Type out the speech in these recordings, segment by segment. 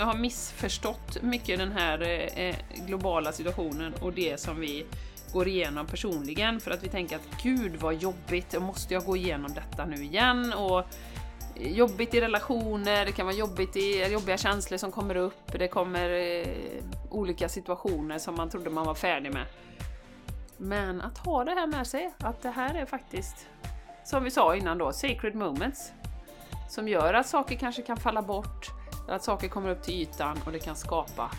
många har missförstått mycket den här eh, globala situationen och det som vi går igenom personligen för att vi tänker att gud vad jobbigt, måste jag gå igenom detta nu igen? Och eh, jobbigt i relationer, det kan vara jobbigt i eh, jobbiga känslor som kommer upp, det kommer eh, olika situationer som man trodde man var färdig med. Men att ha det här med sig, att det här är faktiskt, som vi sa innan då, sacred moments. Som gör att saker kanske kan falla bort, att saker kommer upp till ytan och det kan skapa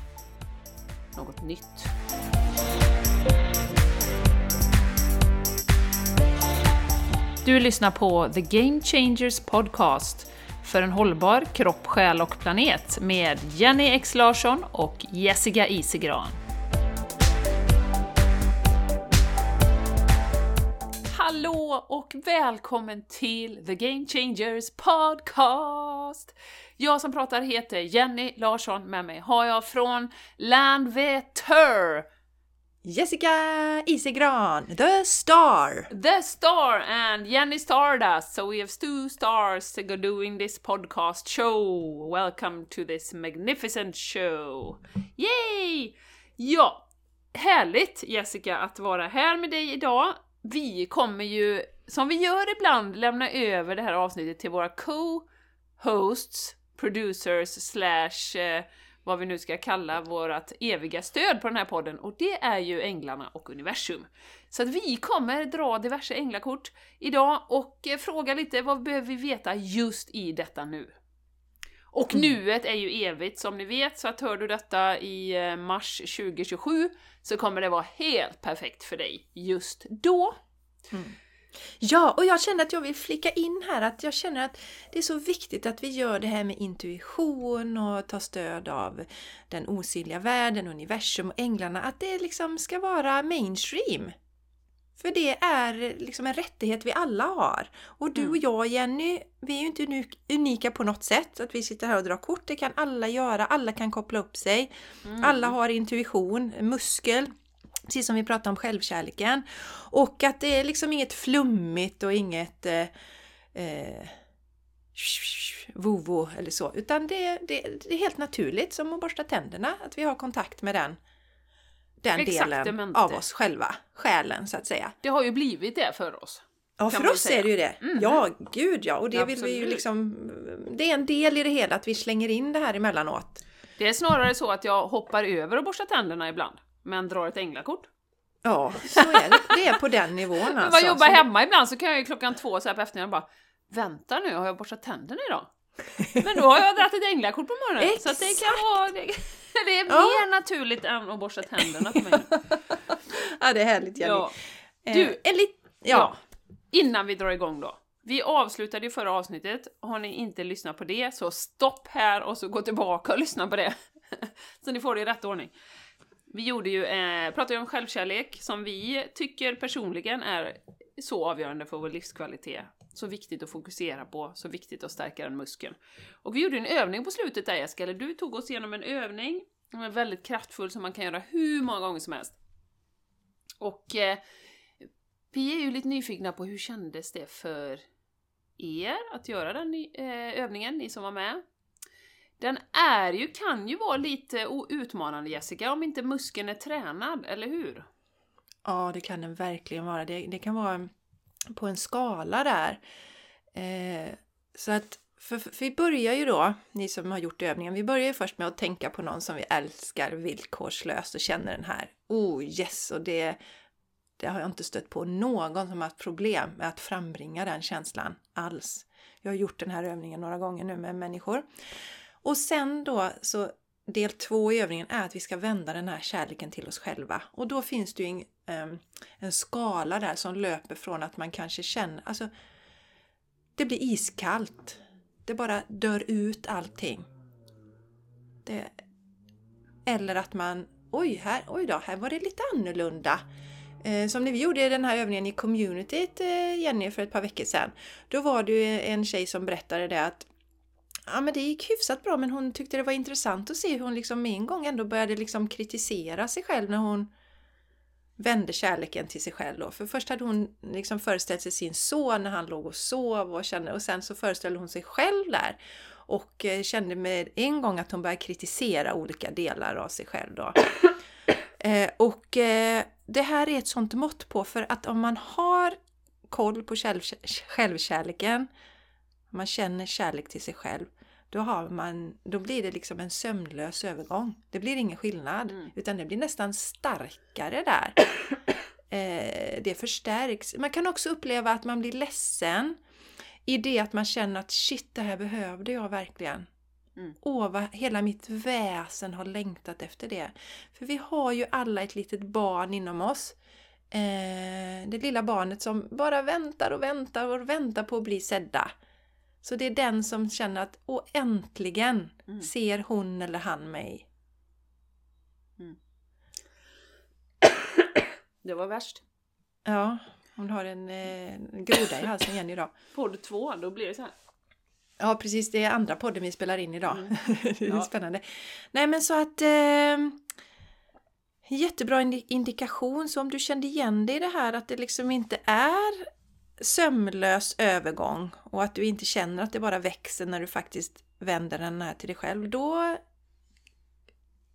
något nytt. Du lyssnar på The Game Changers Podcast för en hållbar kropp, själ och planet med Jenny X Larsson och Jessica Isegran. Hallå och välkommen till The Game Changers Podcast! Jag som pratar heter Jenny Larsson, med mig har jag från Landvetter Jessica Isigran, the star! The star and Jenny Stardust. So we have two stars doing this podcast show. Welcome to this magnificent show. Yay! Ja, härligt Jessica att vara här med dig idag. Vi kommer ju, som vi gör ibland, lämna över det här avsnittet till våra co-hosts, producers slash eh, vad vi nu ska kalla vårt eviga stöd på den här podden och det är ju Änglarna och Universum. Så att vi kommer dra diverse änglakort idag och eh, fråga lite vad behöver vi veta just i detta nu? Och mm. nuet är ju evigt som ni vet, så att hör du detta i eh, mars 2027 så kommer det vara helt perfekt för dig just då. Mm. Ja, och jag känner att jag vill flika in här att jag känner att det är så viktigt att vi gör det här med intuition och ta stöd av den osynliga världen, universum och änglarna, att det liksom ska vara mainstream. För det är liksom en rättighet vi alla har. Och du och mm. jag Jenny, vi är ju inte unika på något sätt att vi sitter här och drar kort. Det kan alla göra, alla kan koppla upp sig. Mm. Alla har intuition, muskel. Precis som vi pratade om självkärleken. Och att det är liksom inget flummigt och inget eh, eh, vovo eller så, utan det, det, det, är helt naturligt som att borsta tänderna, att vi har kontakt med den, den delen av oss själva, själen så att säga. Det har ju blivit det för oss. Ja, för oss säga. är det ju det. Mm. Ja, gud ja. Och det Absolut. vill vi ju liksom... Det är en del i det hela att vi slänger in det här emellanåt. Det är snarare så att jag hoppar över och borstar tänderna ibland men drar ett änglakort. Ja, så är det. Det är på den nivån alltså. När man jobbar hemma ibland så kan jag ju klockan två så här på eftermiddagen bara Vänta nu, har jag borstat tänderna idag? Men då har jag dragit ett änglakort på morgonen. Exakt. Så att det kan vara... Det, det är ja. mer naturligt än att borsta tänderna för mig. ja, det är härligt Jenny. Ja. Eh, du, en lit, ja. ja. Innan vi drar igång då. Vi avslutade ju förra avsnittet. Har ni inte lyssnat på det så stopp här och så gå tillbaka och lyssna på det. så ni får det i rätt ordning. Vi gjorde ju, eh, pratade ju om självkärlek som vi tycker personligen är så avgörande för vår livskvalitet. Så viktigt att fokusera på, så viktigt att stärka den muskeln. Och vi gjorde en övning på slutet där Jessica, eller du tog oss igenom en övning som är väldigt kraftfull som man kan göra hur många gånger som helst. Och eh, vi är ju lite nyfikna på hur kändes det för er att göra den eh, övningen, ni som var med? Den är ju, kan ju vara lite utmanande Jessica, om inte muskeln är tränad, eller hur? Ja, det kan den verkligen vara. Det, det kan vara på en skala där. Eh, så att, för, för, vi börjar ju då, ni som har gjort övningen, vi börjar ju först med att tänka på någon som vi älskar villkorslöst och känner den här, oh yes, och det, det har jag inte stött på någon som har haft problem med att frambringa den känslan alls. Jag har gjort den här övningen några gånger nu med människor. Och sen då så del två i övningen är att vi ska vända den här kärleken till oss själva. Och då finns det ju en, ehm, en skala där som löper från att man kanske känner, alltså det blir iskallt. Det bara dör ut allting. Det, eller att man, oj, här, oj då, här var det lite annorlunda. Eh, som när vi gjorde den här övningen i communityt, eh, Jenny, för ett par veckor sedan. Då var det ju en tjej som berättade det att ja men det gick hyfsat bra men hon tyckte det var intressant att se hur hon liksom med en gång ändå började liksom kritisera sig själv när hon vände kärleken till sig själv då. För först hade hon liksom föreställt sig sin son när han låg och sov och kände och sen så föreställde hon sig själv där. och eh, kände med en gång att hon började kritisera olika delar av sig själv då. Eh, och eh, det här är ett sånt mått på för att om man har koll på själv, självkärleken, man känner kärlek till sig själv, då, har man, då blir det liksom en sömnlös övergång. Det blir ingen skillnad, Mm. utan det blir nästan starkare där. Eh, det förstärks. Man kan också uppleva att man blir ledsen i det att man känner att shit, det här behövde jag verkligen. Mm. Åh, vad hela mitt väsen har längtat efter det. För vi har ju alla ett litet barn inom oss. Eh, det lilla barnet som bara väntar och väntar och väntar på att bli sedda. Så det är den som känner att åh, äntligen Mm. ser hon eller han mig. Det var värst. Ja, hon har en eh, groda i halsen igen idag. Podd två, då blir det så här. Ja, precis. Det är andra podden vi spelar in idag. Mm. det är Ja. spännande. Nej, men så att... Eh, jättebra indi- indikation. Så om du kände igen dig i det här att det liksom inte är sömlös övergång och att du inte känner att det bara växer när du faktiskt vänder den här till dig själv. Då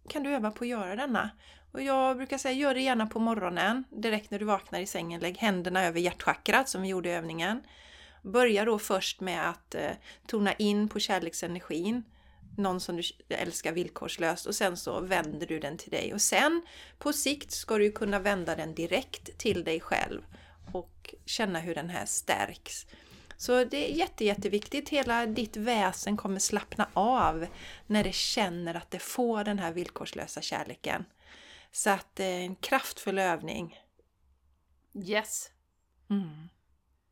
kan du öva på att göra denna. Och jag brukar säga, gör det gärna på morgonen, direkt när du vaknar i sängen. Lägg händerna över hjärtchakrat som vi gjorde i övningen. Börja då först med att eh, tona in på kärleksenergin, någon som du älskar villkorslöst och sen så vänder du den till dig. Och sen på sikt ska du kunna vända den direkt till dig själv och känna hur den här stärks. Så det är jätte, jätteviktigt. Hela ditt väsen kommer slappna av när det känner att det får den här villkorslösa kärleken. Så att det är en kraftfull övning. Yes! Mm.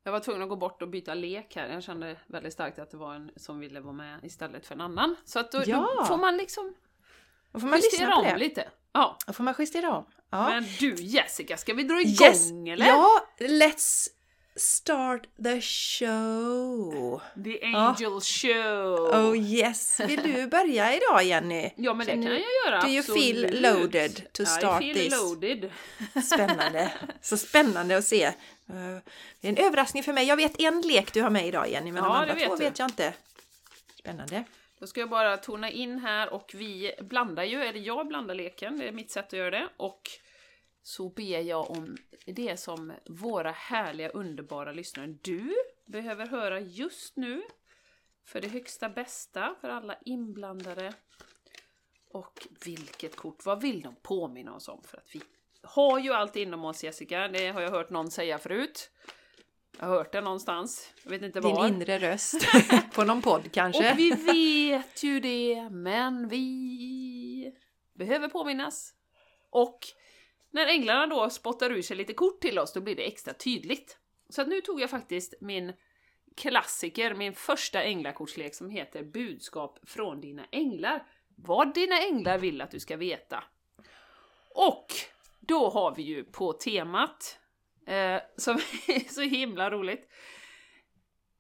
Jag var tvungen att gå bort och byta lek här. Jag kände väldigt starkt att det var en som ville vara med istället för en annan. Så att då, Ja. då får man liksom Då får man justera lyssna på om det. lite. Ja. Då får man justera om. Ja. Men du Jessica, ska vi dra igång Yes! eller? Ja, let's start the show. The Ja. Angel Show! Oh yes! Vill du börja idag Jenny? Ja men det Känner kan jag göra, do you absolut. feel loaded to start I feel this? loaded. Spännande! Så spännande att se. Eh, Det är en överraskning för mig. Jag vet en lek du har med idag Jenny, men de Ja, andra det vet två du. vet jag inte. Spännande. Då ska jag bara tona in här och vi blandar ju, eller jag blandar leken, det är mitt sätt att göra det. Och så ber jag om det som våra härliga, underbara lyssnare, du behöver höra just nu. För det högsta bästa, för alla inblandade. Och vilket kort, vad vill de påminna oss om? För att vi har ju allt inom oss Jessica, det har jag hört någon säga förut. Jag har hört det någonstans, jag vet inte Din var. inre röst. på någon podd kanske. Och vi vet ju det, men vi behöver påminnas. Och när änglarna då spottar ur sig lite kort till oss, då blir det extra tydligt. Så att nu tog jag faktiskt min klassiker, min första änglakortslek som heter Budskap från dina änglar. Vad dina änglar vill att du ska veta. Och då har vi ju på temat, eh, som är så himla roligt,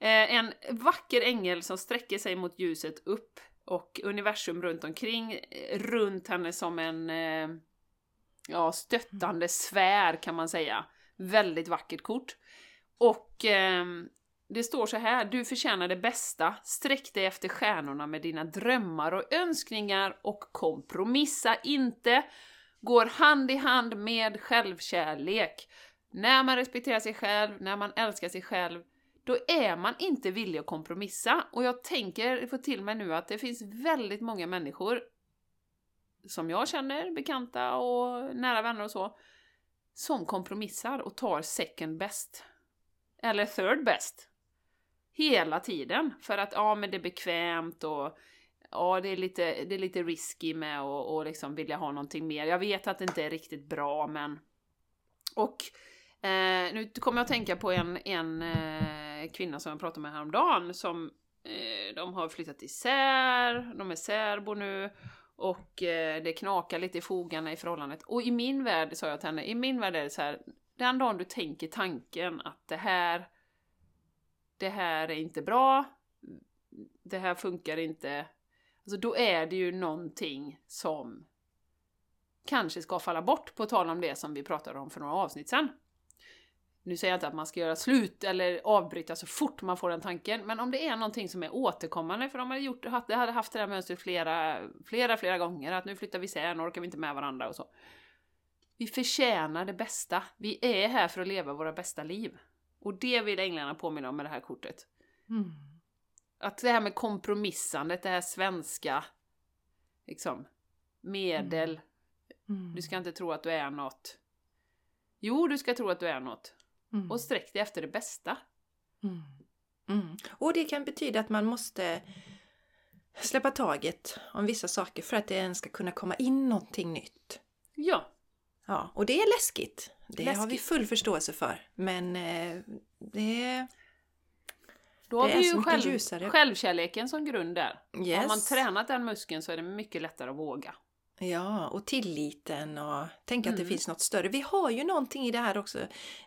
Eh, en vacker ängel som sträcker sig mot ljuset upp och universum runt omkring, eh, runt henne som en eh, ja, stöttande sfär kan man säga. Väldigt vackert kort. Och ehm, det står så här, du förtjänar det bästa, sträck dig efter stjärnorna med dina drömmar och önskningar och kompromissa inte. Går hand i hand med självkärlek. När man respekterar sig själv, när man älskar sig själv, då är man inte villig att kompromissa. Och jag tänker få till mig nu att det finns väldigt många människor som jag känner, bekanta och nära vänner och så, som kompromissar och tar second best. Eller third best. Hela tiden. För att ja, men det är bekvämt och ja, det är lite, det är lite risky med att och liksom vilja ha någonting mer. Jag vet att det inte är riktigt bra, men... Och Eh, nu kommer jag att tänka på en, en eh, kvinna som jag pratade med häromdagen som eh, de har flyttat isär, de är särbo nu och eh, det knakar lite i fogarna i förhållandet. Och i min värld, sa jag till henne, i min värld är det så här, den dagen du tänker tanken att det här, det här är inte bra, det här funkar inte, alltså då är det ju någonting som kanske ska falla bort, på tal om det som vi pratade om för några avsnitt sedan nu säger jag inte att man ska göra slut eller avbryta så fort man får den tanken, men om det är någonting som är återkommande, för de hade, gjort, de hade haft det här mönstret flera, flera, flera gånger, att nu flyttar vi isär, nu orkar vi inte med varandra och så. Vi förtjänar det bästa. Vi är här för att leva våra bästa liv. Och det vill änglarna påminna om med det här kortet. Mm. Att det här med kompromissandet, det här svenska, liksom, medel, Mm. du ska inte tro att du är något. Jo, du ska tro att du är något. Mm. Och sträck dig efter det bästa. Mm. Mm. Och det kan betyda att man måste släppa taget om vissa saker för att det ens ska kunna komma in någonting nytt. Ja, Ja, och det är läskigt. Det har vi Läskigt. full förståelse för. Men eh, det... då har Det vi ju själv, ljusare. självkärleken som grund där. Yes. Har man tränat den muskeln så är det mycket lättare att våga. Ja, och tilliten och tänka att det Mm. finns något större. Vi har ju någonting i det här också,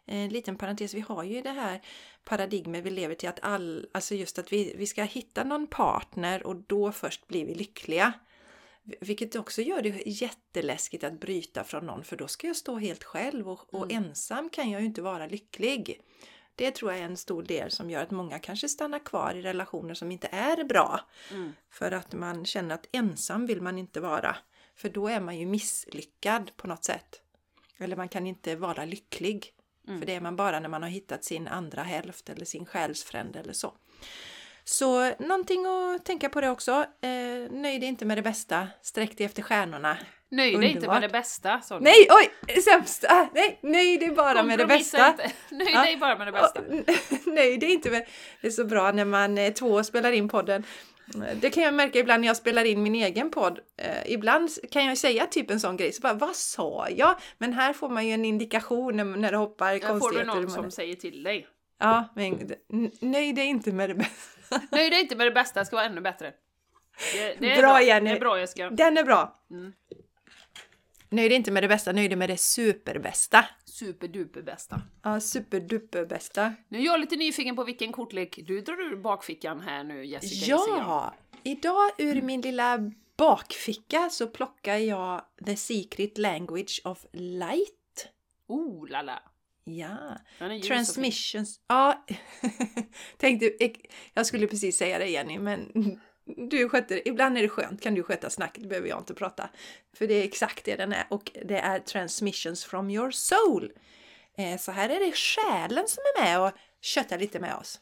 en liten parentes, vi har ju det här paradigmet vi lever till att all, alltså just att vi, vi ska hitta någon partner och då först blir vi lyckliga. Vilket också gör det jätteläskigt att bryta från någon för då ska jag stå helt själv och, och Mm. ensam kan jag ju inte vara lycklig. Det tror jag är en stor del som gör att många kanske stannar kvar i relationer som inte är bra. Mm. För att man känner att ensam vill man inte vara. För då är man ju misslyckad på något sätt. Eller man kan inte vara lycklig. Mm. För det är man bara när man har hittat sin andra hälft eller sin själsfrände eller så. Så någonting att tänka på det också. Eh, nöj dig inte med det bästa. Sträck dig efter stjärnorna. Nöj dig inte med det bästa. sa du. Nej, oj! Sämsta! Ah, nej, nöj dig bara med det bästa. Inte. Nöj dig bara med det bästa. Nej, det är inte väl- det är så bra när man är två och spelar in podden. Det kan jag märka ibland när jag spelar in min egen podd. Eh, ibland kan jag säga typ en sån grej, så bara vad sa jag? Men här får man ju en indikation när, när det hoppar Där får du konstigheter. någon som säger till dig. Ja, men nöj dig inte med det bästa. Nöj dig inte med det bästa, det ska vara ännu bättre. Det, det är Bra, bra, Jenny. Det är bra Jessica. Den är bra! Mm. Nöj dig inte med det bästa, nöj dig med det superbästa. Superduper bästa. Ja, superduper bästa. Nu är jag lite nyfiken på vilken kortlek du drar ur bakfickan här nu Jessica. Ja! Idag ur min lilla bakficka så plockar jag The Secret Language of Light. Oh la la. Ja, transmissions. Ja, tänkte, jag skulle precis säga det Jenny, men du sköter det. Ibland är det skönt, kan du sköta snacket, det behöver jag inte prata. För det är exakt det den är och det är transmissions from your soul. Eh, Så här är det själen som är med och köttar lite med oss.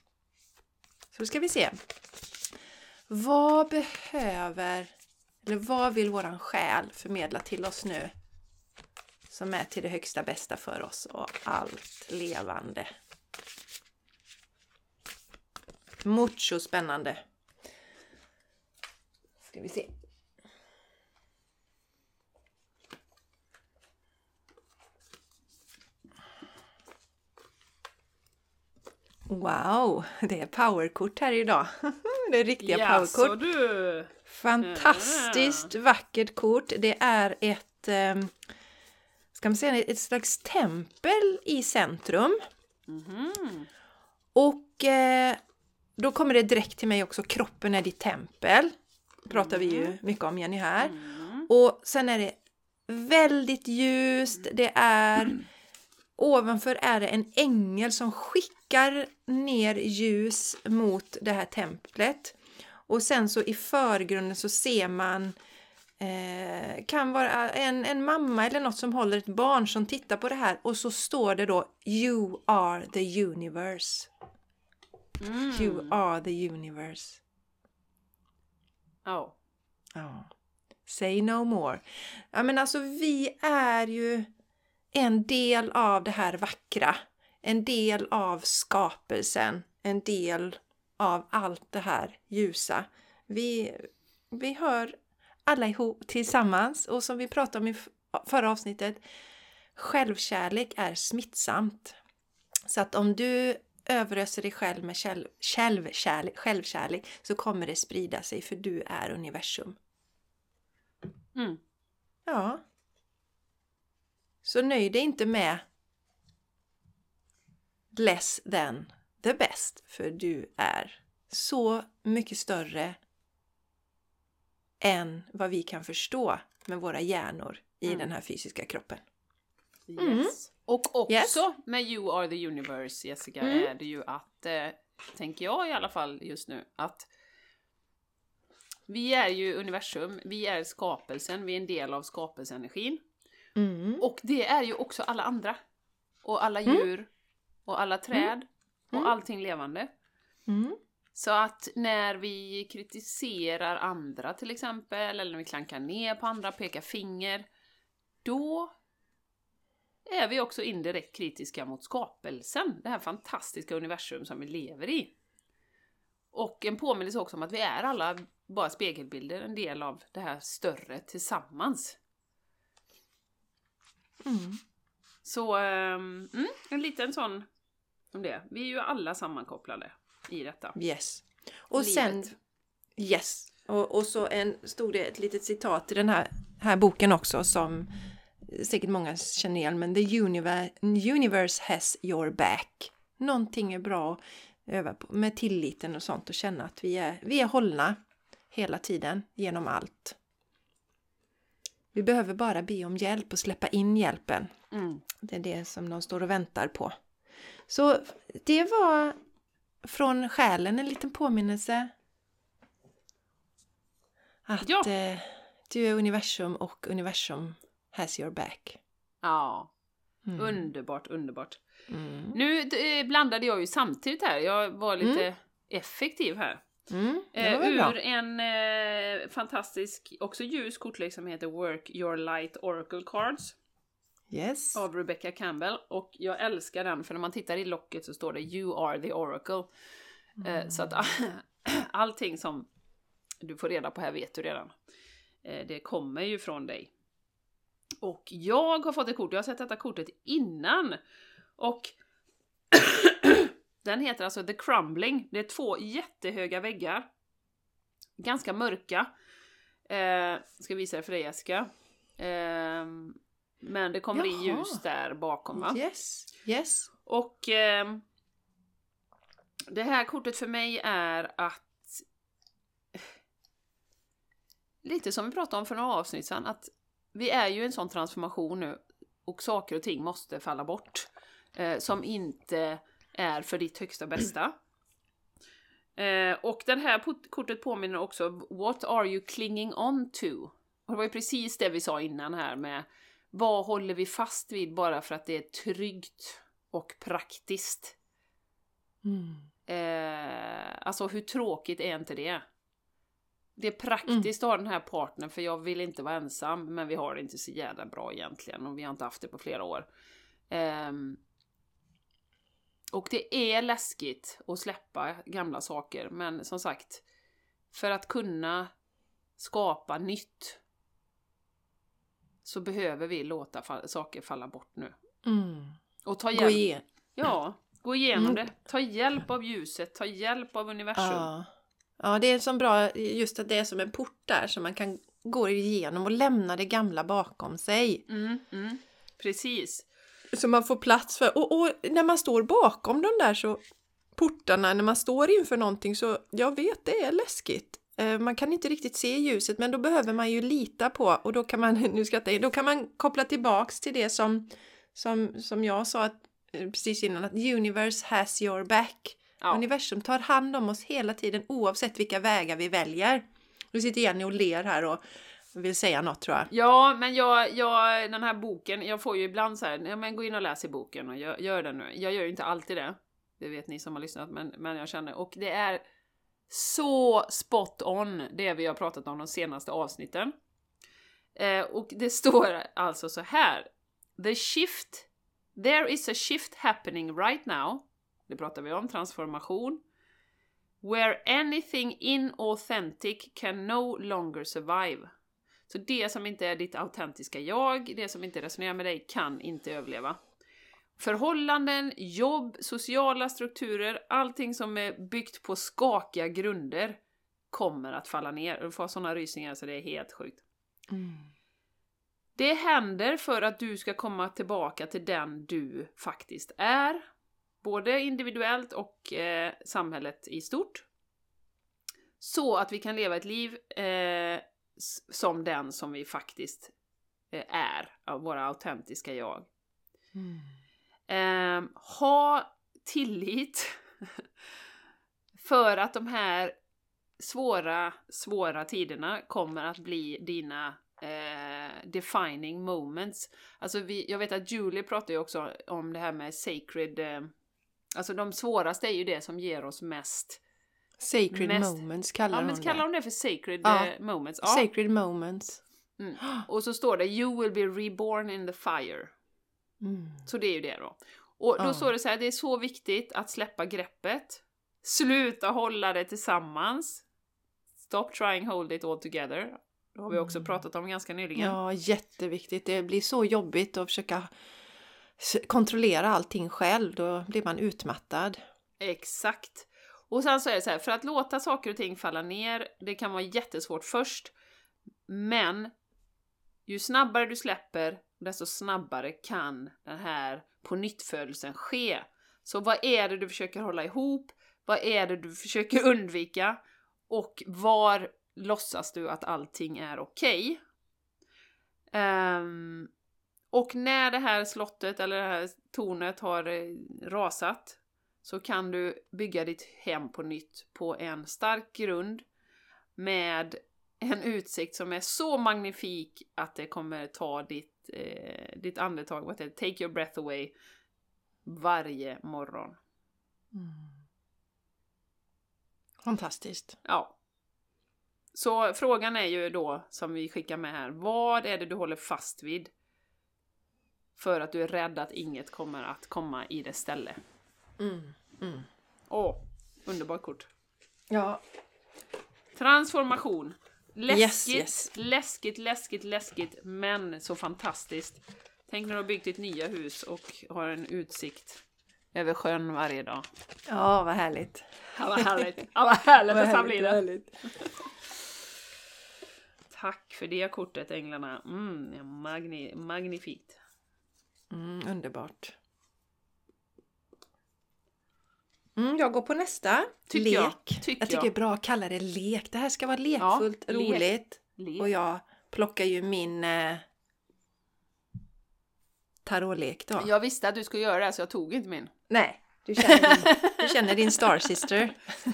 Så då ska vi se. Vad behöver, eller vad vill våran själ förmedla till oss nu? Som är till det högsta bästa för oss och allt levande. Mucho spännande. Ska vi se. Wow, det är powerkort här idag. Det är riktiga Jaså powerkort. du! Fantastiskt vackert kort. Det är ett, eh, ska man säga, ett slags tempel i centrum. Mhm. Och eh, då kommer det direkt till mig också, kroppen är ditt tempel. Pratar vi ju mycket om Jenny här. Mm. Och sen är det väldigt ljust, det är ovanför är det en ängel som skickar ner ljus mot det här templet. Och sen så i förgrunden så ser man eh, kan vara en, en mamma eller något som håller ett barn som tittar på det här och så står det då You are the universe. Mm. You are the universe. Ja. Ja. Say no more. Ja men alltså vi är ju en del av det här vackra. En del av skapelsen. En del av allt det här ljusa. Vi, vi hör alla ihop tillsammans och som vi pratade om i förra avsnittet. Självkärlek är smittsamt. Så att om du överöser dig själv med själv, självkärlek, självkärlek så kommer det sprida sig för du är universum. Mm. Ja. Så nöj dig inte med less than the best, för du är så mycket större än vad vi kan förstå med våra hjärnor i Mm. den här fysiska kroppen. Yes. Mm. Och också Yes. med You are the universe, Jessica, Mm. är det ju att, eh, tänker jag i alla fall just nu, att vi är ju universum, vi är skapelsen, vi är en del av skapelseenergin. Mm. Och det är ju också alla andra. Och alla Mm. djur, och alla träd, Mm. och allting levande. Mm. Så att när vi kritiserar andra till exempel, eller när vi klankar ner på andra, pekar finger, då är vi också indirekt kritiska mot skapelsen, det här fantastiska universum som vi lever i. Och en påminnelse också om att vi är alla bara spegelbilder, en del av det här större tillsammans. Mm. Så mm, en liten sån om det. Vi är ju alla sammankopplade i detta. Yes. Och Livet. sen, yes. Och, och så en, stod det ett litet citat i den här, här boken också som säkert många känner igen, men the universe, universe has your back. Någonting är bra att öva på med tilliten och sånt och känna att vi är, vi är hållna hela tiden genom allt. Vi behöver bara be om hjälp och släppa in hjälpen. Mm. Det är det som de står och väntar på. Så det var från själen en liten påminnelse. Att Ja. eh, du är universum och universum has your back. Ja, Mm. underbart, underbart. Mm. Nu eh, blandade jag ju samtidigt här, jag var lite effektiv här. Mm. Det Eh, ur bra. en eh, fantastisk, också ljus kortlek som heter Work Your Light Oracle Cards Yes. av Rebecca Campbell. Och jag älskar den för när man tittar i locket så står det You are the Oracle. Eh, så att allting som du får reda på här vet du redan. Eh, det kommer ju från dig. Och jag har fått ett kort, jag har sett detta kortet innan. Och den heter alltså The Crumbling. Det är två jättehöga väggar. Ganska mörka. Eh, ska visa det för dig Jessica. Eh, men det kommer in ljus där bakom va? Yes. Yes. Och ehm, det här kortet för mig är att lite som vi pratade om för några avsnitt sedan, att vi är ju i en sån transformation nu och saker och ting måste falla bort eh, som inte är för ditt högsta bästa. Eh, och det här kortet påminner också What are you clinging on to? Och det var ju precis det vi sa innan här med vad håller vi fast vid bara för att det är tryggt och praktiskt? Mm. Eh, alltså hur tråkigt är inte det? Det är praktiskt att ha den här partnern för jag vill inte vara ensam men vi har det inte så jävla bra egentligen och vi har inte haft det på flera år. Ehm, och det är läskigt att släppa gamla saker men som sagt för att kunna skapa nytt så behöver vi låta fa- saker falla bort nu. Mm. Och ta Gå hjälp. igen. Ja, gå igenom Mm. det. Ta hjälp av ljuset, ta hjälp av universum. Ja. Ja, det är så bra just att det är som en port där som man kan gå igenom och lämna det gamla bakom sig. Mm, mm, precis. Så man får plats för, och, och när man står bakom de där så portarna, när man står inför någonting så, jag vet det är läskigt. Eh, Man kan inte riktigt se ljuset men då behöver man ju lita på och då kan man, nu skrattar jag, då kan man koppla tillbaks till det som, som, som jag sa att, eh, precis innan, att universe has your back. Ja. Universum tar hand om oss hela tiden oavsett vilka vägar vi väljer. Nu sitter Jenny och ler här och vill säga något tror jag. Ja, men jag, jag, den här boken, jag får ju ibland så här, ja men gå in och läs i boken och gör, gör det nu. Jag gör ju inte alltid det. Det vet ni som har lyssnat, men, men jag känner, och det är så spot on det vi har pratat om de senaste avsnitten. Eh, och det står alltså så här. The shift, there is a shift happening right now. Det pratar vi om, transformation. Where anything inauthentic can no longer survive. Så det som inte är ditt autentiska jag, det som inte resonerar med dig, kan inte överleva. Förhållanden, jobb, sociala strukturer, allting som är byggt på skakiga grunder kommer att falla ner. Du får sådana rysningar så det är helt sjukt. Det händer för att du ska komma tillbaka till den du faktiskt är. Både individuellt och eh, samhället i stort. Så att vi kan leva ett liv eh, som den som vi faktiskt eh, är, av våra autentiska jag. Eh, ha tillit för att de här svåra, svåra tiderna kommer att bli dina eh, defining moments. Alltså vi, jag vet att Julie pratar ju också om det här med sacred, eh, alltså de svåraste är ju det som ger oss mest Sacred Mest- moments kallar Ja men kallar det. de det för sacred Ja. eh, moments? Ja. Sacred moments. Mm. Och så står det You will be reborn in the fire. Mm. Så det är ju det då. Och då Ja. står det så här, det är så viktigt att släppa greppet. Sluta hålla det tillsammans. Stop trying hold it all together. Det har vi också Mm. pratat om ganska nyligen. Ja, jätteviktigt. Det blir så jobbigt att försöka kontrollera allting själv. Då blir man utmattad. Exakt. Och sen så är det så här, för att låta saker och ting falla ner, det kan vara jättesvårt först, men ju snabbare du släpper, desto snabbare kan den här pånyttfödelsen ske. Så vad är det du försöker hålla ihop? Vad är det du försöker undvika? Och var låtsas du att allting är okej? Ehm, och när det här slottet eller det här tornet har eh, rasat så kan du bygga ditt hem på nytt på en stark grund med en utsikt som är så magnifik att det kommer ta ditt, eh, ditt andetag, vad heter take your breath away, varje morgon. Fantastiskt. Ja. Så frågan är ju då, som vi skickar med här, vad är det du håller fast vid? För att du är rädd att inget kommer att komma i det ställe. Mm. Mm. Åh, underbart kort. Ja, Transformation. Läskigt, Yes, yes. läskigt, läskigt, läskigt, men så fantastiskt. Tänk när du har byggt ditt nya hus och har en utsikt över sjön varje dag. ja vad härligt. Ja, vad härligt! Ja, vad härligt det ska bli det! Tack för det kortet änglarna. Mm, magni magnifikt. Mm, underbart. Mm, jag går på nästa. Tycker lek. jag, tycker jag tycker det är bra att kalla det lek. Det här ska vara lekfullt, lek. roligt. Le. Och jag plockar ju min eh, tarotlek då. Jag visste att du skulle göra det så jag tog inte min. Nej, du känner din, du känner din star sister.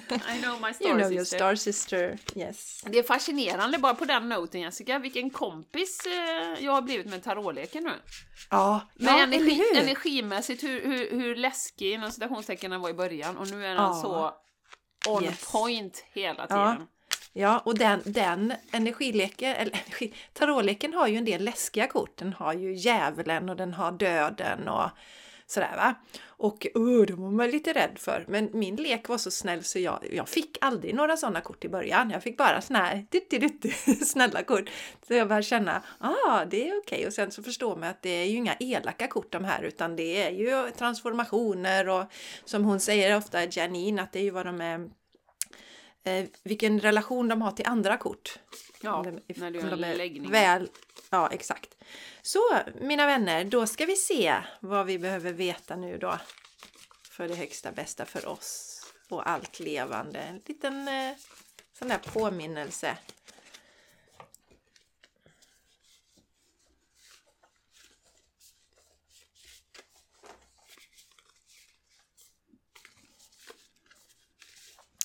I know my star You know your sister. star sister. Yes. Det är fascinerande bara på den noten Jessica, vilken kompis eh, jag har blivit med tarotleken nu. Ja, Men ja energi, eller hur? energimässigt, hur, hur, hur läskig inom citationstecken den var i början och nu är den Ja. så on Yes. point hela Ja. tiden. Ja, och den, den energileken, eller energi, tarotleken har ju en del läskiga kort. Den har ju djävulen och den har döden och sådär va. Och uh, de var man lite rädd för. Men min lek var så snäll så jag, jag fick aldrig några sådana kort i början. Jag fick bara sådana här ditt, snälla kort. Så jag började känna, ah det är okej. Och sen så förstår man att det är ju inga elaka kort de här utan det är ju transformationer och som hon säger ofta, Janine, att det är ju vad de är eh, vilken relation de har till andra kort. Ja, de- när du har de läggning. Väl, ja, exakt. Så mina vänner, då ska vi se vad vi behöver veta nu då. För det högsta bästa för oss och allt levande. En liten eh, sån där påminnelse.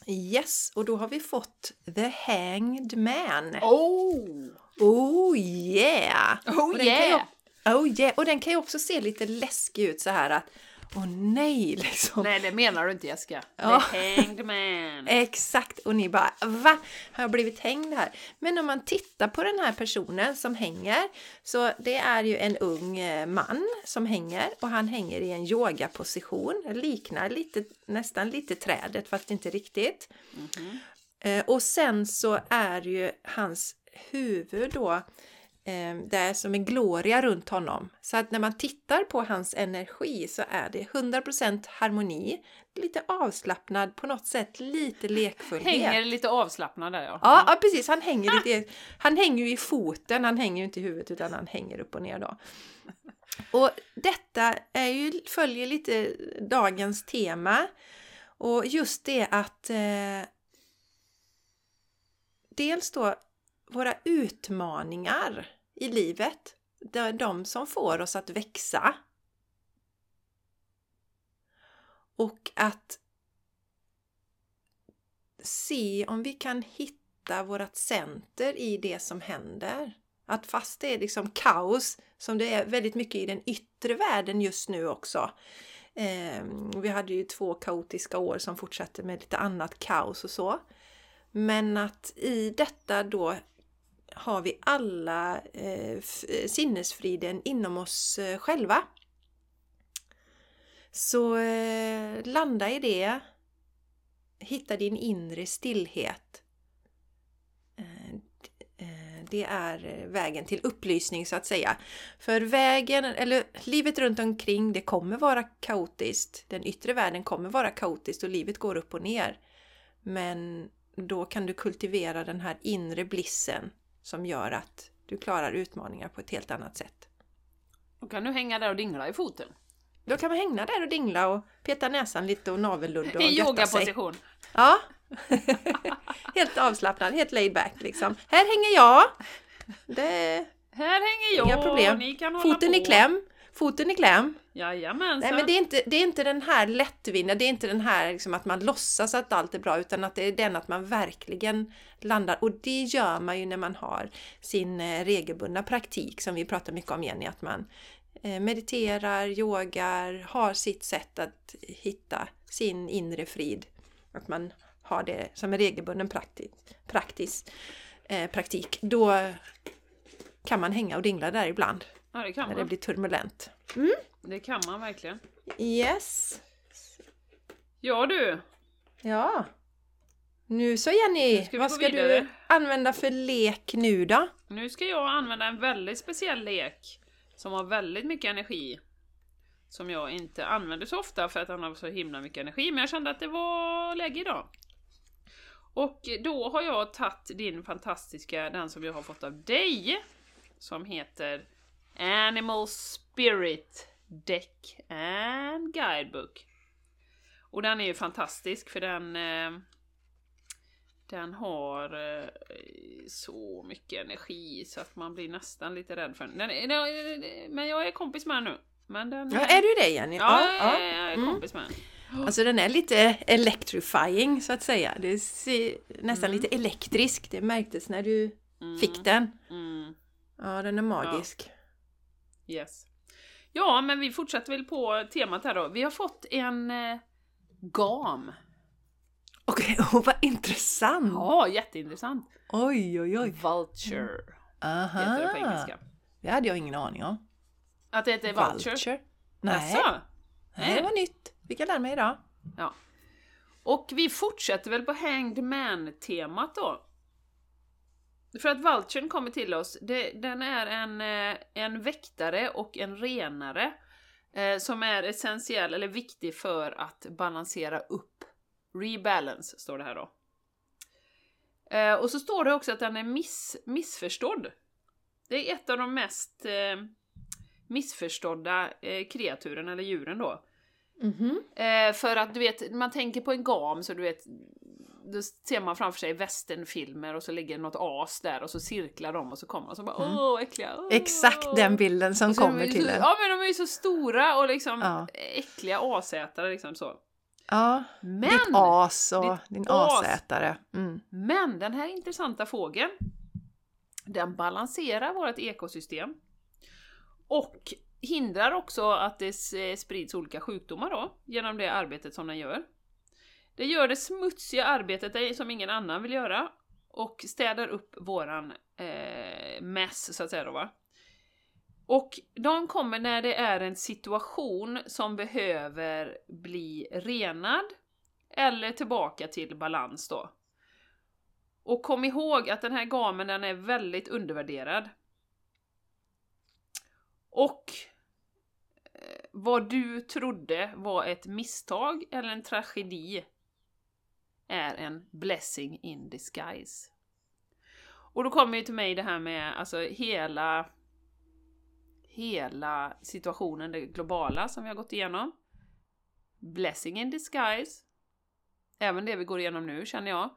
Yes, och då har vi fått The Hanged Man. Oh! Oh yeah! Oh yeah! oh yeah! Och den kan ju också se lite läskig ut så här att åh nej liksom. Nej, det menar du inte Jessica. Ja. The hanged man. Exakt! Och ni bara va? Har jag blivit hängd här? Men om man tittar på den här personen som hänger så det är ju en ung eh, man som hänger och han hänger i en yogaposition. Liknar lite, nästan lite trädet fast inte riktigt. Mhm. Eh, och sen så är ju hans huvud då det är som en gloria runt honom. Så att när man tittar på hans energi så är det 100% harmoni, lite avslappnad, på något sätt lite lekfullhet. Hänger lite avslappnad där ja. Ja, ja precis, han hänger lite, han hänger ju i foten, han hänger ju inte i huvudet utan han hänger upp och ner då. Och detta är ju, följer lite dagens tema och just det att eh, dels då våra utmaningar i livet, det är de som får oss att växa. Och att se om vi kan hitta vårt center i det som händer. Att fast det är liksom kaos, som det är väldigt mycket i den yttre världen just nu också. Eh, vi hade ju två kaotiska år som fortsatte med lite annat kaos och så. Men att i detta då har vi alla eh, sinnesfriden inom oss eh, själva. Så eh, landa i det. Hitta din inre stillhet. Eh, eh, det är vägen till upplysning så att säga. För vägen, eller livet runt omkring, det kommer vara kaotiskt. Den yttre världen kommer vara kaotiskt och livet går upp och ner. Men då kan du kultivera den här inre blissen som gör att du klarar utmaningar på ett helt annat sätt. Då kan du hänga där och dingla i foten. Då kan man hänga där och dingla och peta näsan lite och navelludda och I sig. yogaposition. Ja. helt avslappnad, helt laid back liksom. Här hänger jag. Det Här hänger jag, Inga problem. Foten på. i kläm. Foten i kläm. Jajamensan. Nej men det är, inte, det är inte den här lättvindiga, det är inte den här liksom att man låtsas att allt är bra utan att det är den att man verkligen landar. Och det gör man ju när man har sin eh, regelbundna praktik som vi pratar mycket om Jenny, att man eh, mediterar, yogar, har sitt sätt att hitta sin inre frid. Att man har det som en regelbunden praktisk, eh, praktik. Då kan man hänga och dingla där ibland Ja, det kan när man. det blir turbulent. Det kan man verkligen. Yes! Ja du, Ja. Nu så Jenny, Nu ska vad ska vidare. du använda för lek nu då? nu ska jag använda en väldigt speciell lek som har väldigt mycket energi. Som jag inte använder så ofta för att han har så himla mycket energi, men jag kände att det var läge idag. Och då har jag tagit din fantastiska, den som jag har fått av dig, som heter Animal Spirit Deck and Guidebook. Och den är ju fantastisk för den eh, den har eh, så mycket energi så att man blir nästan lite rädd för den. den, är- den är- men jag är kompis med den nu. Men den, Ja, är du det Jenny? Ja, jag är- jag är Mm. kompis med den. Alltså den är lite electrifying så att säga. Det ser nästan Mm. lite elektrisk. Det märktes när du Mm, fick den. Mm, Ja, den är magisk. Yes. Ja, men vi fortsätter väl på temat här då. Vi har fått en eh, gam. Okej, oh, vad intressant! Ja, jätteintressant. Oj, oj, oj. Vulture Aha! heter det på engelska. Det hade jag ingen aning om. Att det heter vulture? Vulture? Nej, Jaså? Nej, det var nytt. Fick jag lära mig idag. Ja. Och vi fortsätter väl på Hanged Man-temat då. För att Vulturen kommer till oss, det, den är en, eh, en väktare och en renare eh, som är essentiell eller viktig för att balansera upp. Rebalance står det här då. Eh, och så står det också att den är miss, missförstådd. Det är ett av de mest eh, missförstådda eh, kreaturen eller djuren då. Mhm. Eh, för att du vet, man tänker på en gam så du vet, då ser man framför sig västernfilmer och så ligger något as där och så cirklar de och så kommer de och så bara Mm. åh äckliga. Åh. Exakt den bilden som kommer till så, en. Ja men de är ju så stora och liksom Ja. äckliga asätare liksom så. Ja, Men, ditt as och ditt din as. asätare. Mm. men den här intressanta fågeln, den balanserar vårt ekosystem och hindrar också att det sprids olika sjukdomar då, genom det arbetet som den gör. Det gör det smutsiga arbetet som ingen annan vill göra och städar upp våran eh, mess, så att säga då va. Och de kommer när det är en situation som behöver bli renad eller tillbaka till balans då. Och kom ihåg att den här gamen den är väldigt undervärderad. Och eh, vad du trodde var ett misstag eller en tragedi är en blessing in disguise. Och då kommer ju till mig det här med alltså hela hela situationen, det globala som vi har gått igenom. Blessing in disguise. Även det vi går igenom nu känner jag.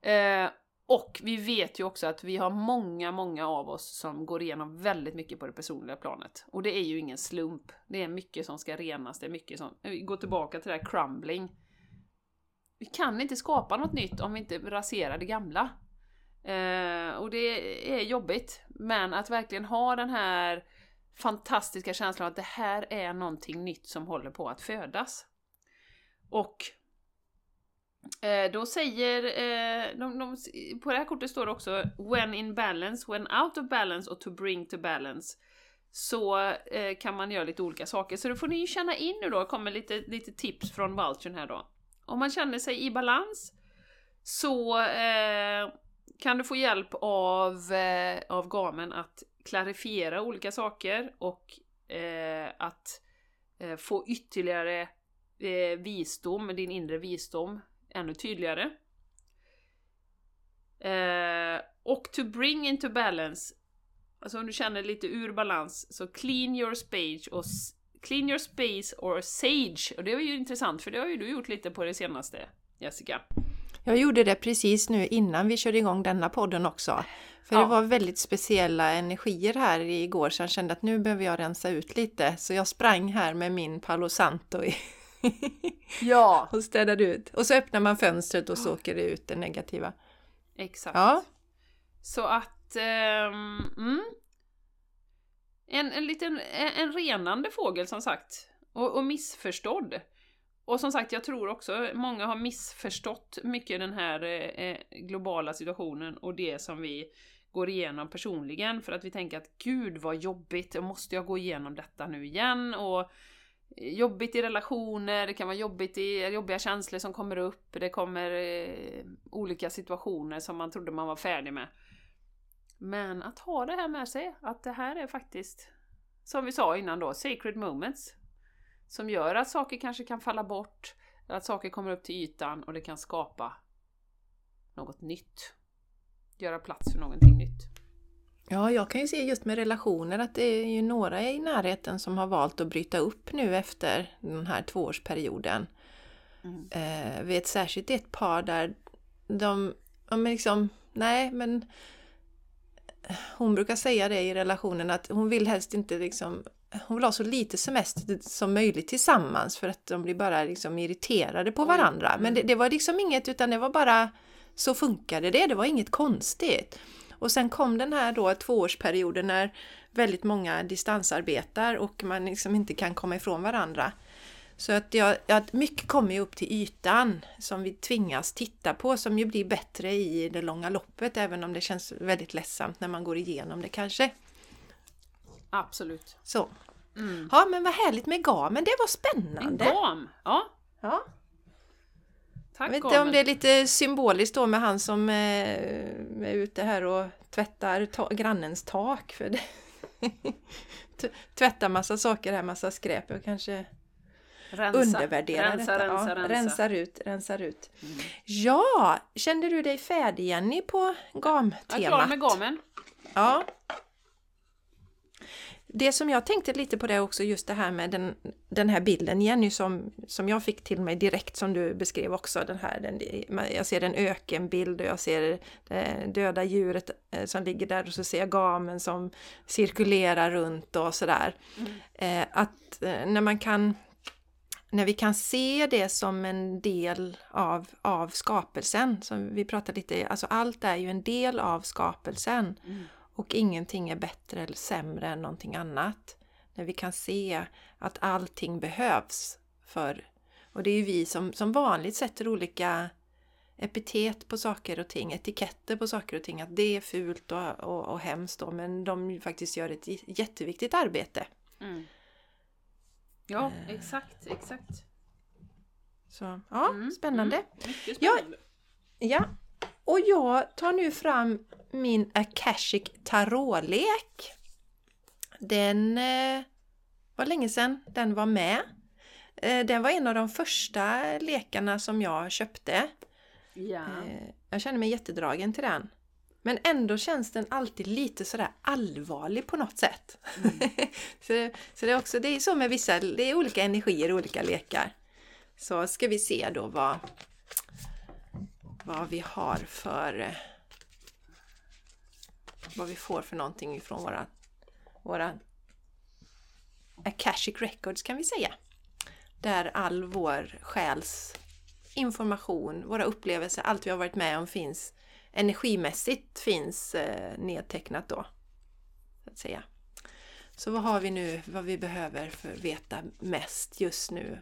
Eh, Och vi vet ju också att vi har många, många av oss som går igenom väldigt mycket på det personliga planet. Och det är ju ingen slump. Det är mycket som ska renas, det är mycket som... Eh, vi går tillbaka till det här crumbling. Vi kan inte skapa något nytt om vi inte raserar det gamla. Eh, och det är jobbigt. Men att verkligen ha den här fantastiska känslan att det här är någonting nytt som håller på att födas. Och Eh, då säger, eh, de, de, på det här kortet står det också When in balance, when out of balance och to bring to balance. Så eh, kan man göra lite olika saker. Så då får ni ju känna in nu då, kommer lite, lite tips från Vulture här då. Om man känner sig i balans så eh, kan du få hjälp av, eh, av gamen att klarifiera olika saker och eh, att eh, få ytterligare eh, visdom, din inre visdom ännu tydligare. Eh, och to bring into balance, alltså om du känner lite ur balans, så clean your space och clean your space or sage. Och det var ju intressant för det har ju du gjort lite på det senaste, Jessica. Jag gjorde det precis nu innan vi körde igång denna podden också. För ja. det var väldigt speciella energier här igår så jag kände att nu behöver jag rensa ut lite. Så jag sprang här med min Palo Santo i ja! och städar ut. Och så öppnar man fönstret och så åker det ut det negativa. Exakt. Ja. Så att... Um, mm en, en liten en renande fågel som sagt. Och, och missförstådd. Och som sagt, jag tror också många har missförstått mycket den här eh, eh, globala situationen och det som vi går igenom personligen för att vi tänker att gud vad jobbigt, måste jag gå igenom detta nu igen? Och eh, jobbigt i relationer, det kan vara jobbigt i, jobbiga känslor som kommer upp, det kommer eh, olika situationer som man trodde man var färdig med. Men att ha det här med sig, att det här är faktiskt, som vi sa innan då, sacred moments. Som gör att saker kanske kan falla bort, att saker kommer upp till ytan och det kan skapa något nytt. Göra plats för någonting nytt. Ja, jag kan ju se just med relationer att det är ju några i närheten som har valt att bryta upp nu efter den här tvåårsperioden. Mm. Eh, vet särskilt ett par där de, ja men liksom, nej men hon brukar säga det i relationen att hon vill helst inte liksom hon vill ha så lite semester som möjligt tillsammans för att de blir bara liksom irriterade på varandra. Men det, det var liksom inget utan det var bara så funkade det, det var inget konstigt. Och sen kom den här då tvåårsperioden när väldigt många distansarbetar och man liksom inte kan komma ifrån varandra. Så att, jag, att mycket kommer ju upp till ytan som vi tvingas titta på som ju blir bättre i det långa loppet även om det känns väldigt ledsamt när man går igenom det kanske. Absolut. Så. Mm. Ja men vad härligt med gamen, det var spännande! En gam! Ja. ja. Tack Jag vet inte om det är lite symboliskt då med han som är, är ute här och tvättar ta grannens tak. För det. tvättar massa saker här, massa skräp och kanske rensa, undervärderar rensa, detta. Rensa, ja, rensa. Rensar ut, rensar ut. Mm. Ja, kände du dig färdig Jenny på gamtemat? Jag är klar med gamen. Ja, det som jag tänkte lite på det också, just det här med den, den här bilden Jenny som, som jag fick till mig direkt som du beskrev också. Den här, den, jag ser en ökenbild och jag ser det döda djuret eh, som ligger där och så ser jag gamen som cirkulerar runt och sådär. Mm. Eh, att eh, när man kan när vi kan se det som en del av, av skapelsen, som vi pratade lite, alltså allt är ju en del av skapelsen. Mm. Och ingenting är bättre eller sämre än någonting annat. När vi kan se att allting behövs för... Och det är ju vi som, som vanligt sätter olika epitet på saker och ting, etiketter på saker och ting, att det är fult och, och, och hemskt då, men de faktiskt gör ett jätteviktigt arbete. Mm. Ja, eh. exakt, exakt. Så, ja, mm. spännande. Mm. Mycket spännande. Ja, ja, och jag tar nu fram min Akashic Tarotlek. Den eh, var länge sedan den var med. Eh, den var en av de första lekarna som jag köpte. Ja. Eh, jag känner mig jättedragen till den. Men ändå känns den alltid lite sådär allvarlig på något sätt. Mm. så, så det är också det är så med vissa, det är olika energier i olika lekar. Så ska vi se då vad, vad vi har för vad vi får för någonting ifrån våra, våra Akashic Records kan vi säga. Där all vår själs information, våra upplevelser, allt vi har varit med om finns energimässigt finns eh, nedtecknat då. Så att säga. Så vad har vi nu, vad vi behöver för att veta mest just nu?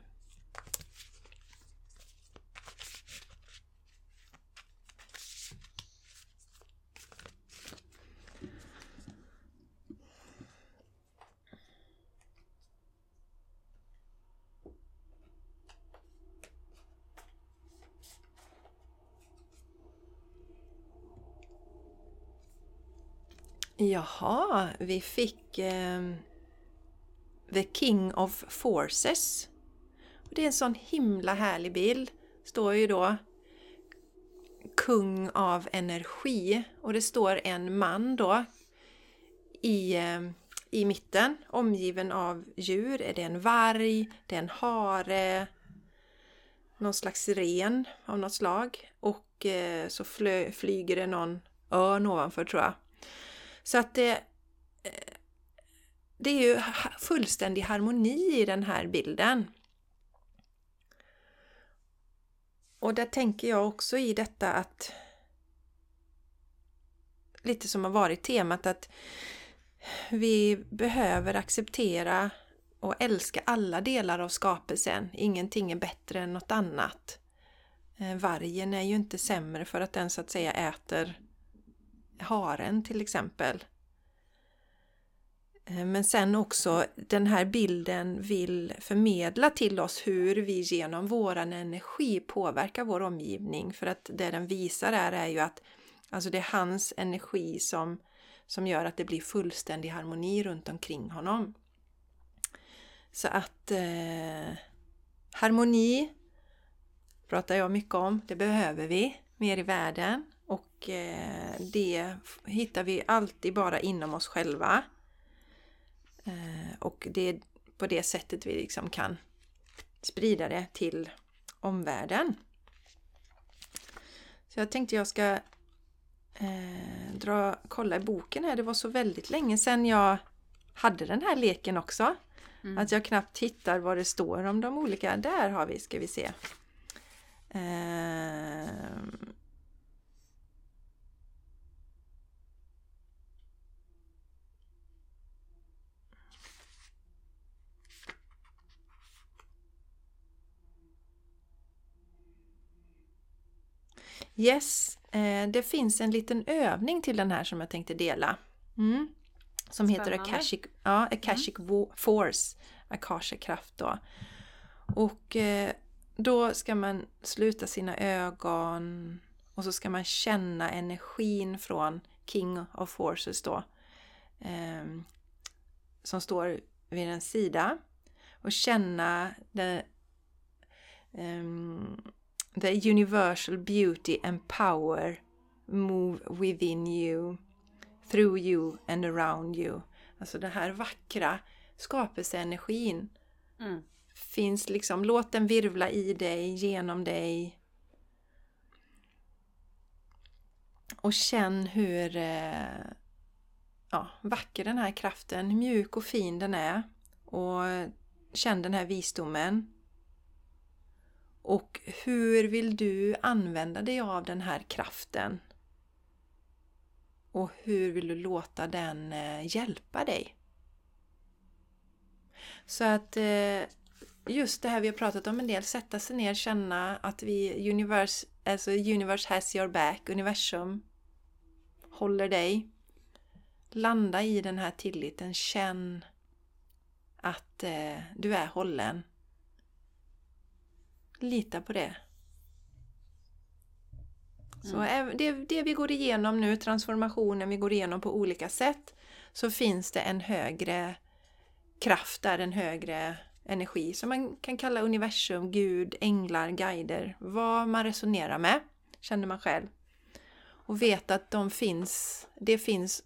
Jaha, vi fick eh, The King of Forces. Det är en sån himla härlig bild. Står ju då Kung av energi och det står en man då i, eh, i mitten omgiven av djur. Är det en varg? Det är en hare? Någon slags ren av något slag. Och eh, så flö, flyger det någon örn ovanför tror jag. Så att det, eh, det är ju fullständig harmoni i den här bilden. Och där tänker jag också i detta att lite som har varit temat att vi behöver acceptera och älska alla delar av skapelsen. Ingenting är bättre än något annat. Eh, vargen är ju inte sämre för att den så att säga äter haren till exempel. Eh, men sen också den här bilden vill förmedla till oss hur vi genom våran energi påverkar vår omgivning. För att det den visar är, är ju att alltså det är hans energi som, som gör att det blir fullständig harmoni runt omkring honom. Så att eh, harmoni pratar jag mycket om. Det behöver vi mer i världen. Och eh, det hittar vi alltid bara inom oss själva. Eh, och det är på det sättet vi liksom kan sprida det till omvärlden. Så jag tänkte jag ska eh, dra, kolla i boken här. Det var så väldigt länge sedan jag hade den här leken också. Mm. Att jag knappt hittar vad det står om de olika. Där har vi, ska vi se. Eh, Yes, eh, det finns en liten övning till den här som jag tänkte dela. Mm. Som Spännande. heter Akashic, ja, Akashic mm. Force, Akasha kraft då. Och eh, då ska man sluta sina ögon och så ska man känna energin från King of Forces då. Eh, som står vid en sida. Och känna det, um, the universal beauty and power move within you, through you and around you. Alltså den här vackra skapelseenergin mm. finns liksom, låt den virvla i dig, genom dig. Och känn hur eh, ja, vacker den här kraften, mjuk och fin den är. Och känn den här visdomen. Och hur vill du använda dig av den här kraften? Och hur vill du låta den eh, hjälpa dig? Så att eh, just det här vi har pratat om en del, sätta sig ner, känna att vi, universe, alltså universe has your back, universum håller dig. Landa i den här tilliten, känn att eh, du är hållen. Lita på det. Så mm. det, det vi går igenom nu, transformationen vi går igenom på olika sätt, så finns det en högre kraft där, en högre energi som man kan kalla universum, Gud, änglar, guider, vad man resonerar med, känner man själv. Och veta att de finns, det finns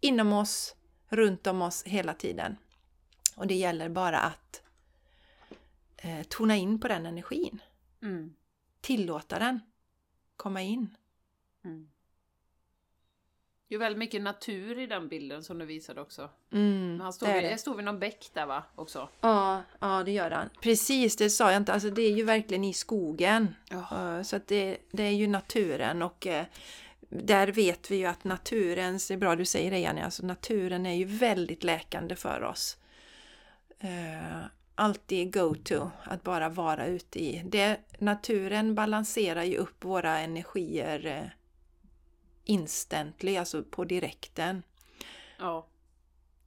inom oss, runt om oss hela tiden. Och det gäller bara att eh, tona in på den energin. Mm. Tillåta den komma in. Mm. Det är väldigt mycket natur i den bilden som du visade också. Mm, Han står det vid, det. det står vid någon bäck där va? Också. Ja, ja, det gör han. Precis, det sa jag inte. Alltså, det är ju verkligen i skogen. Eh, Så att det, det är ju naturen och eh, där vet vi ju att naturens, det är bra du säger det Jenny, alltså naturen är ju väldigt läkande för oss. Eh, alltid go-to, att bara vara ute i. Det, naturen balanserar ju upp våra energier eh, instantly, alltså på direkten. Ja.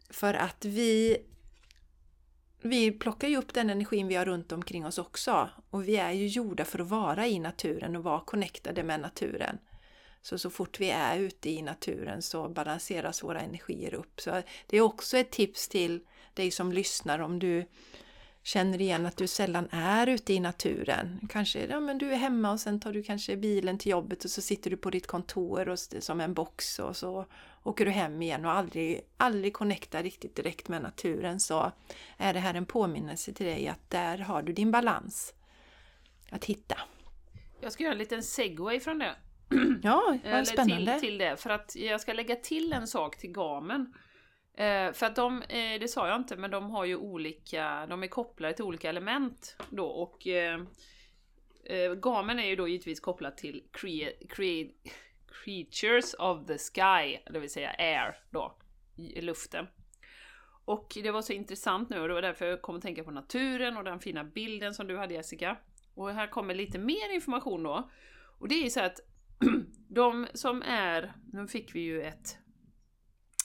För att vi vi plockar ju upp den energin vi har runt omkring oss också. Och vi är ju gjorda för att vara i naturen och vara connectade med naturen. Så så fort vi är ute i naturen så balanseras våra energier upp. Så det är också ett tips till dig som lyssnar om du känner igen att du sällan är ute i naturen. Kanske ja, men du är hemma och sen tar du kanske bilen till jobbet och så sitter du på ditt kontor och, som en box och så åker du hem igen och aldrig, aldrig connectar riktigt direkt med naturen så är det här en påminnelse till dig att där har du din balans att hitta. Jag ska göra en liten segway från det. Ja, vad spännande! Till, till det, för att jag ska lägga till en sak till gamen. Eh, för att de, eh, det sa jag inte, men de har ju olika, de är kopplade till olika element då och eh, eh, gamen är ju då givetvis kopplad till crea, crea, creatures of the sky, det vill säga air då, i luften. Och det var så intressant nu och det var därför jag kom att tänka på naturen och den fina bilden som du hade Jessica. Och här kommer lite mer information då. Och det är ju så att de som är, nu fick vi ju ett,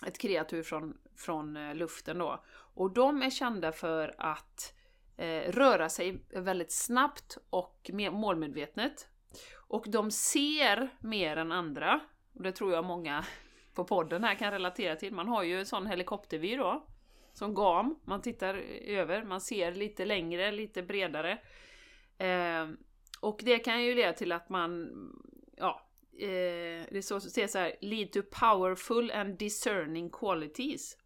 ett kreatur från, från eh, luften då, och de är kända för att eh, röra sig väldigt snabbt och målmedvetet. Och de ser mer än andra, och det tror jag många på podden här kan relatera till. Man har ju en sån helikoptervy då, som gam, man tittar över, man ser lite längre, lite bredare. Eh, och det kan ju leda till att man, ja, eh, det så, så här, lead to powerful and discerning qualities.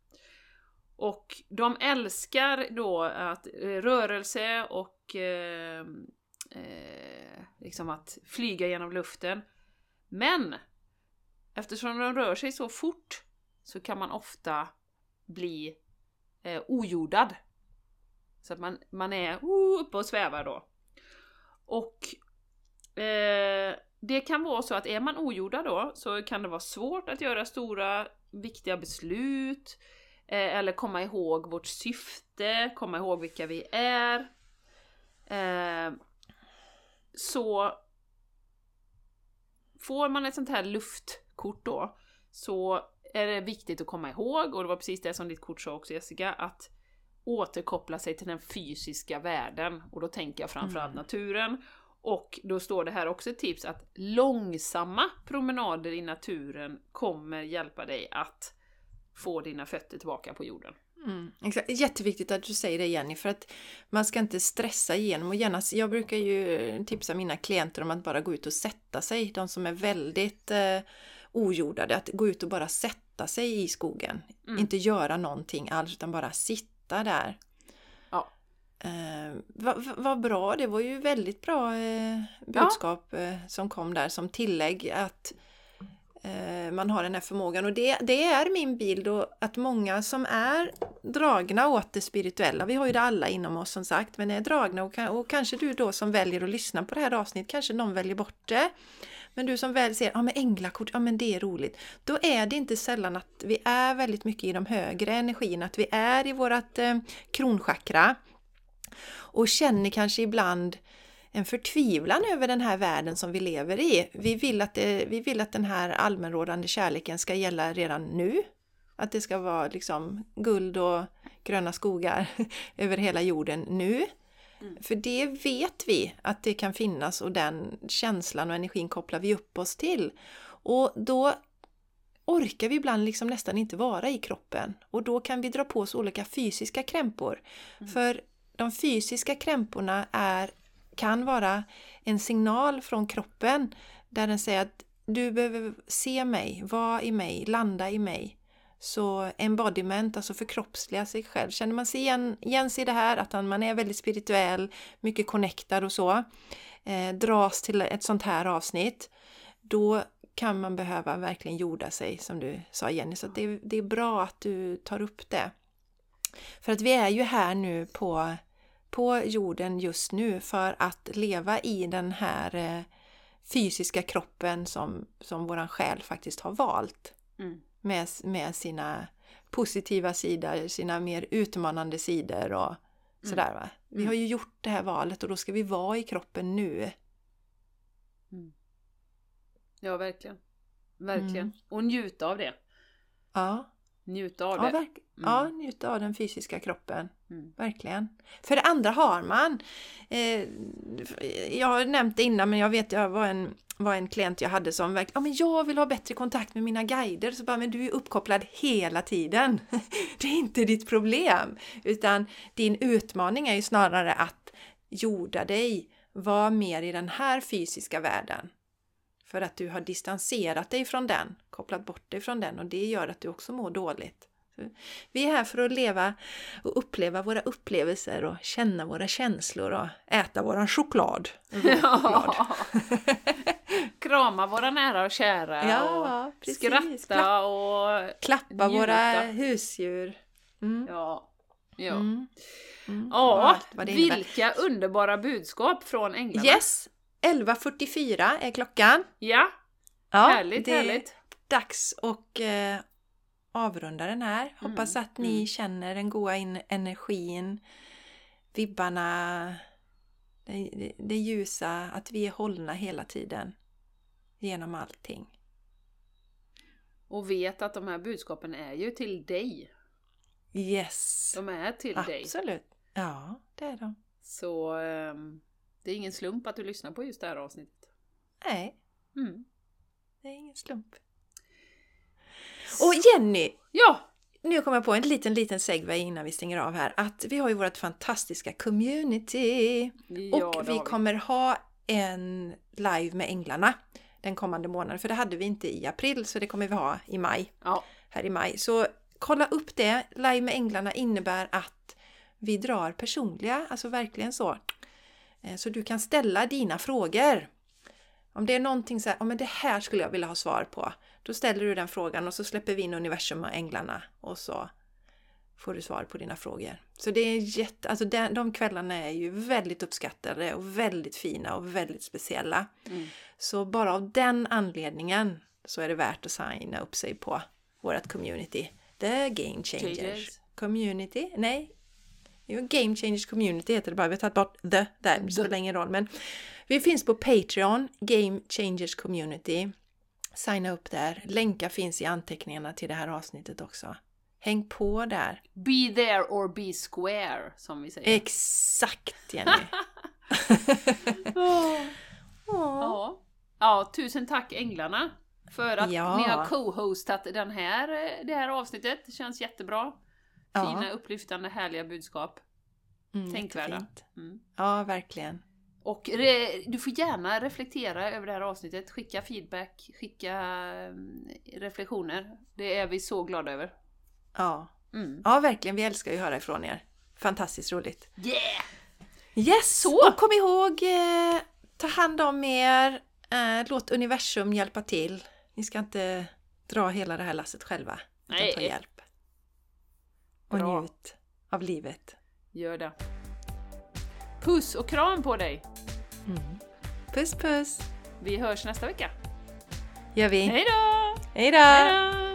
Och de älskar då att eh, rörelse och eh, eh, liksom att flyga genom luften. Men eftersom de rör sig så fort så kan man ofta bli eh, ojordad. Så att man, man är oh, uppe och svävar då. Och eh, det kan vara så att är man ojordad då så kan det vara svårt att göra stora viktiga beslut eh, eller komma ihåg vårt syfte, komma ihåg vilka vi är. Eh, så får man ett sånt här luftkort då så är det viktigt att komma ihåg, och det var precis det som ditt kort sa också Jessica, att återkoppla sig till den fysiska världen. Och då tänker jag framförallt Mm. naturen. Och då står det här också ett tips att långsamma promenader i naturen kommer hjälpa dig att få dina fötter tillbaka på jorden. Mm, exakt. Jätteviktigt att du säger det Jenny, för att man ska inte stressa igenom och gärna, jag brukar ju tipsa mina klienter om att bara gå ut och sätta sig, de som är väldigt eh, ojordade, att gå ut och bara sätta sig i skogen. Mm. Inte göra någonting alls, utan bara sitta där. Ja. Eh, Vad va, bra, det var ju väldigt bra eh, budskap eh, som kom där som tillägg att eh, man har den här förmågan och det, det är min bild och att många som är dragna åt det spirituella, vi har ju det alla inom oss som sagt, men är dragna och, och kanske du då som väljer att lyssna på det här avsnittet, kanske någon väljer bort det. Men du som väl ser, ja men änglakort, ja men det är roligt. Då är det inte sällan att vi är väldigt mycket i de högre energierna, att vi är i vårat eh, kronchakra och känner kanske ibland en förtvivlan över den här världen som vi lever i. Vi vill att, det, vi vill att den här allmänrådande kärleken ska gälla redan nu. Att det ska vara liksom guld och gröna skogar över hela jorden nu. För det vet vi att det kan finnas och den känslan och energin kopplar vi upp oss till. Och då orkar vi ibland liksom nästan inte vara i kroppen och då kan vi dra på oss olika fysiska krämpor. För de fysiska krämporna är, kan vara en signal från kroppen där den säger att du behöver se mig, vara i mig, landa i mig. Så embodiment, alltså förkroppsliga sig själv. Känner man sig igen, igen sig i det här, att man är väldigt spirituell, mycket connectad och så, eh, dras till ett sånt här avsnitt, då kan man behöva verkligen jorda sig som du sa Jenny. Så det, det är bra att du tar upp det. För att vi är ju här nu på, på jorden just nu för att leva i den här eh, fysiska kroppen som, som våran själ faktiskt har valt. Mm. Med, med sina positiva sidor, sina mer utmanande sidor och sådär va. Vi Mm. har ju gjort det här valet och då ska vi vara i kroppen nu. Ja, verkligen. Verkligen. Mm. Och njuta av det. Ja, Njuta av ja, det. verk- ja njuta av den fysiska kroppen. Mm. Verkligen. För det andra har man. Eh, jag har nämnt det innan men jag vet jag var en, var en klient jag hade som verkligen, ja men jag vill ha bättre kontakt med mina guider. Så bara, men du är uppkopplad hela tiden. Det är inte ditt problem. Utan din utmaning är ju snarare att jorda dig, var mer i den här fysiska världen. För att du har distanserat dig från den, kopplat bort dig från den och det gör att du också mår dåligt. Vi är här för att leva och uppleva våra upplevelser och känna våra känslor och äta våran choklad. Råchoklad. Ja. Krama våra nära och kära Ja, och precis. skratta och... Klappa Njuta. våra husdjur. Mm. Ja. Ja. Mm. Mm. Ja, vilka underbara budskap från änglarna. Yes! 11.44 är klockan. Ja, Ja, härligt, det är härligt. dags att eh, avrunda den här. Hoppas att ni mm. känner den goda in- energin, vibbarna, det, det, det ljusa, att vi är hållna hela tiden genom allting. Och vet att de här budskapen är ju till dig. Yes! De är till dig. Absolut! Ja, det är de. Så ehm, det är ingen slump att du lyssnar på just det här avsnittet. Nej, Mm. det är ingen slump. Och Jenny! Ja! Nu kommer jag på en liten, liten segway innan vi stänger av här. Att vi har ju vårt fantastiska community. ja och vi kommer ha en live med Änglarna den kommande månaden. För det hade vi inte i april så det kommer vi ha i maj. Ja. Här i maj. Så kolla upp det. Live med Änglarna innebär att vi drar personliga, alltså verkligen så. Eh, Så du kan ställa dina frågor. Om det är någonting så här, oh, men det här skulle jag vilja ha svar på. Då ställer du den frågan och så släpper vi in universum och änglarna och så får du svar på dina frågor. Så det är jätte, alltså de, de kvällarna är ju väldigt uppskattade och väldigt fina och väldigt speciella. Mm. Så bara av den anledningen så är det värt att signa upp sig på vårt community. The Game Changers. Changers. Community? Nej. Jo, Game Changers Community heter det bara. Vi har tagit bort the där, det spelar ingen roll. Men vi finns på Patreon, Game Changers Community. Signa upp där. Länkar finns i anteckningarna till det här avsnittet också. Häng på där. Be there or be square, som vi säger. Exakt Jenny! Åh. Ja. ja, tusen tack Änglarna för att Ja. ni har co-hostat den här, eh, det här avsnittet. Det känns jättebra. Ja. Fina, upplyftande, härliga budskap. Mm, Tänkvärda. Mm. Ja, verkligen. Och re, du får gärna reflektera över det här avsnittet. Skicka feedback, skicka mm, reflektioner. Det är vi så glada över. Ja. Mm. ja, verkligen. Vi älskar ju att höra ifrån er. Fantastiskt roligt. Yeah! Yes! Så. Och kom ihåg, eh, ta hand om er. Eh, låt universum hjälpa till. Ni ska inte dra hela det här lasset själva. Nej. ta hjälp. Och Bra. njut av livet. Gör det. Puss och kram på dig! Mm. Puss puss! Vi hörs nästa vecka. Gör vi. Hej då! Hej då!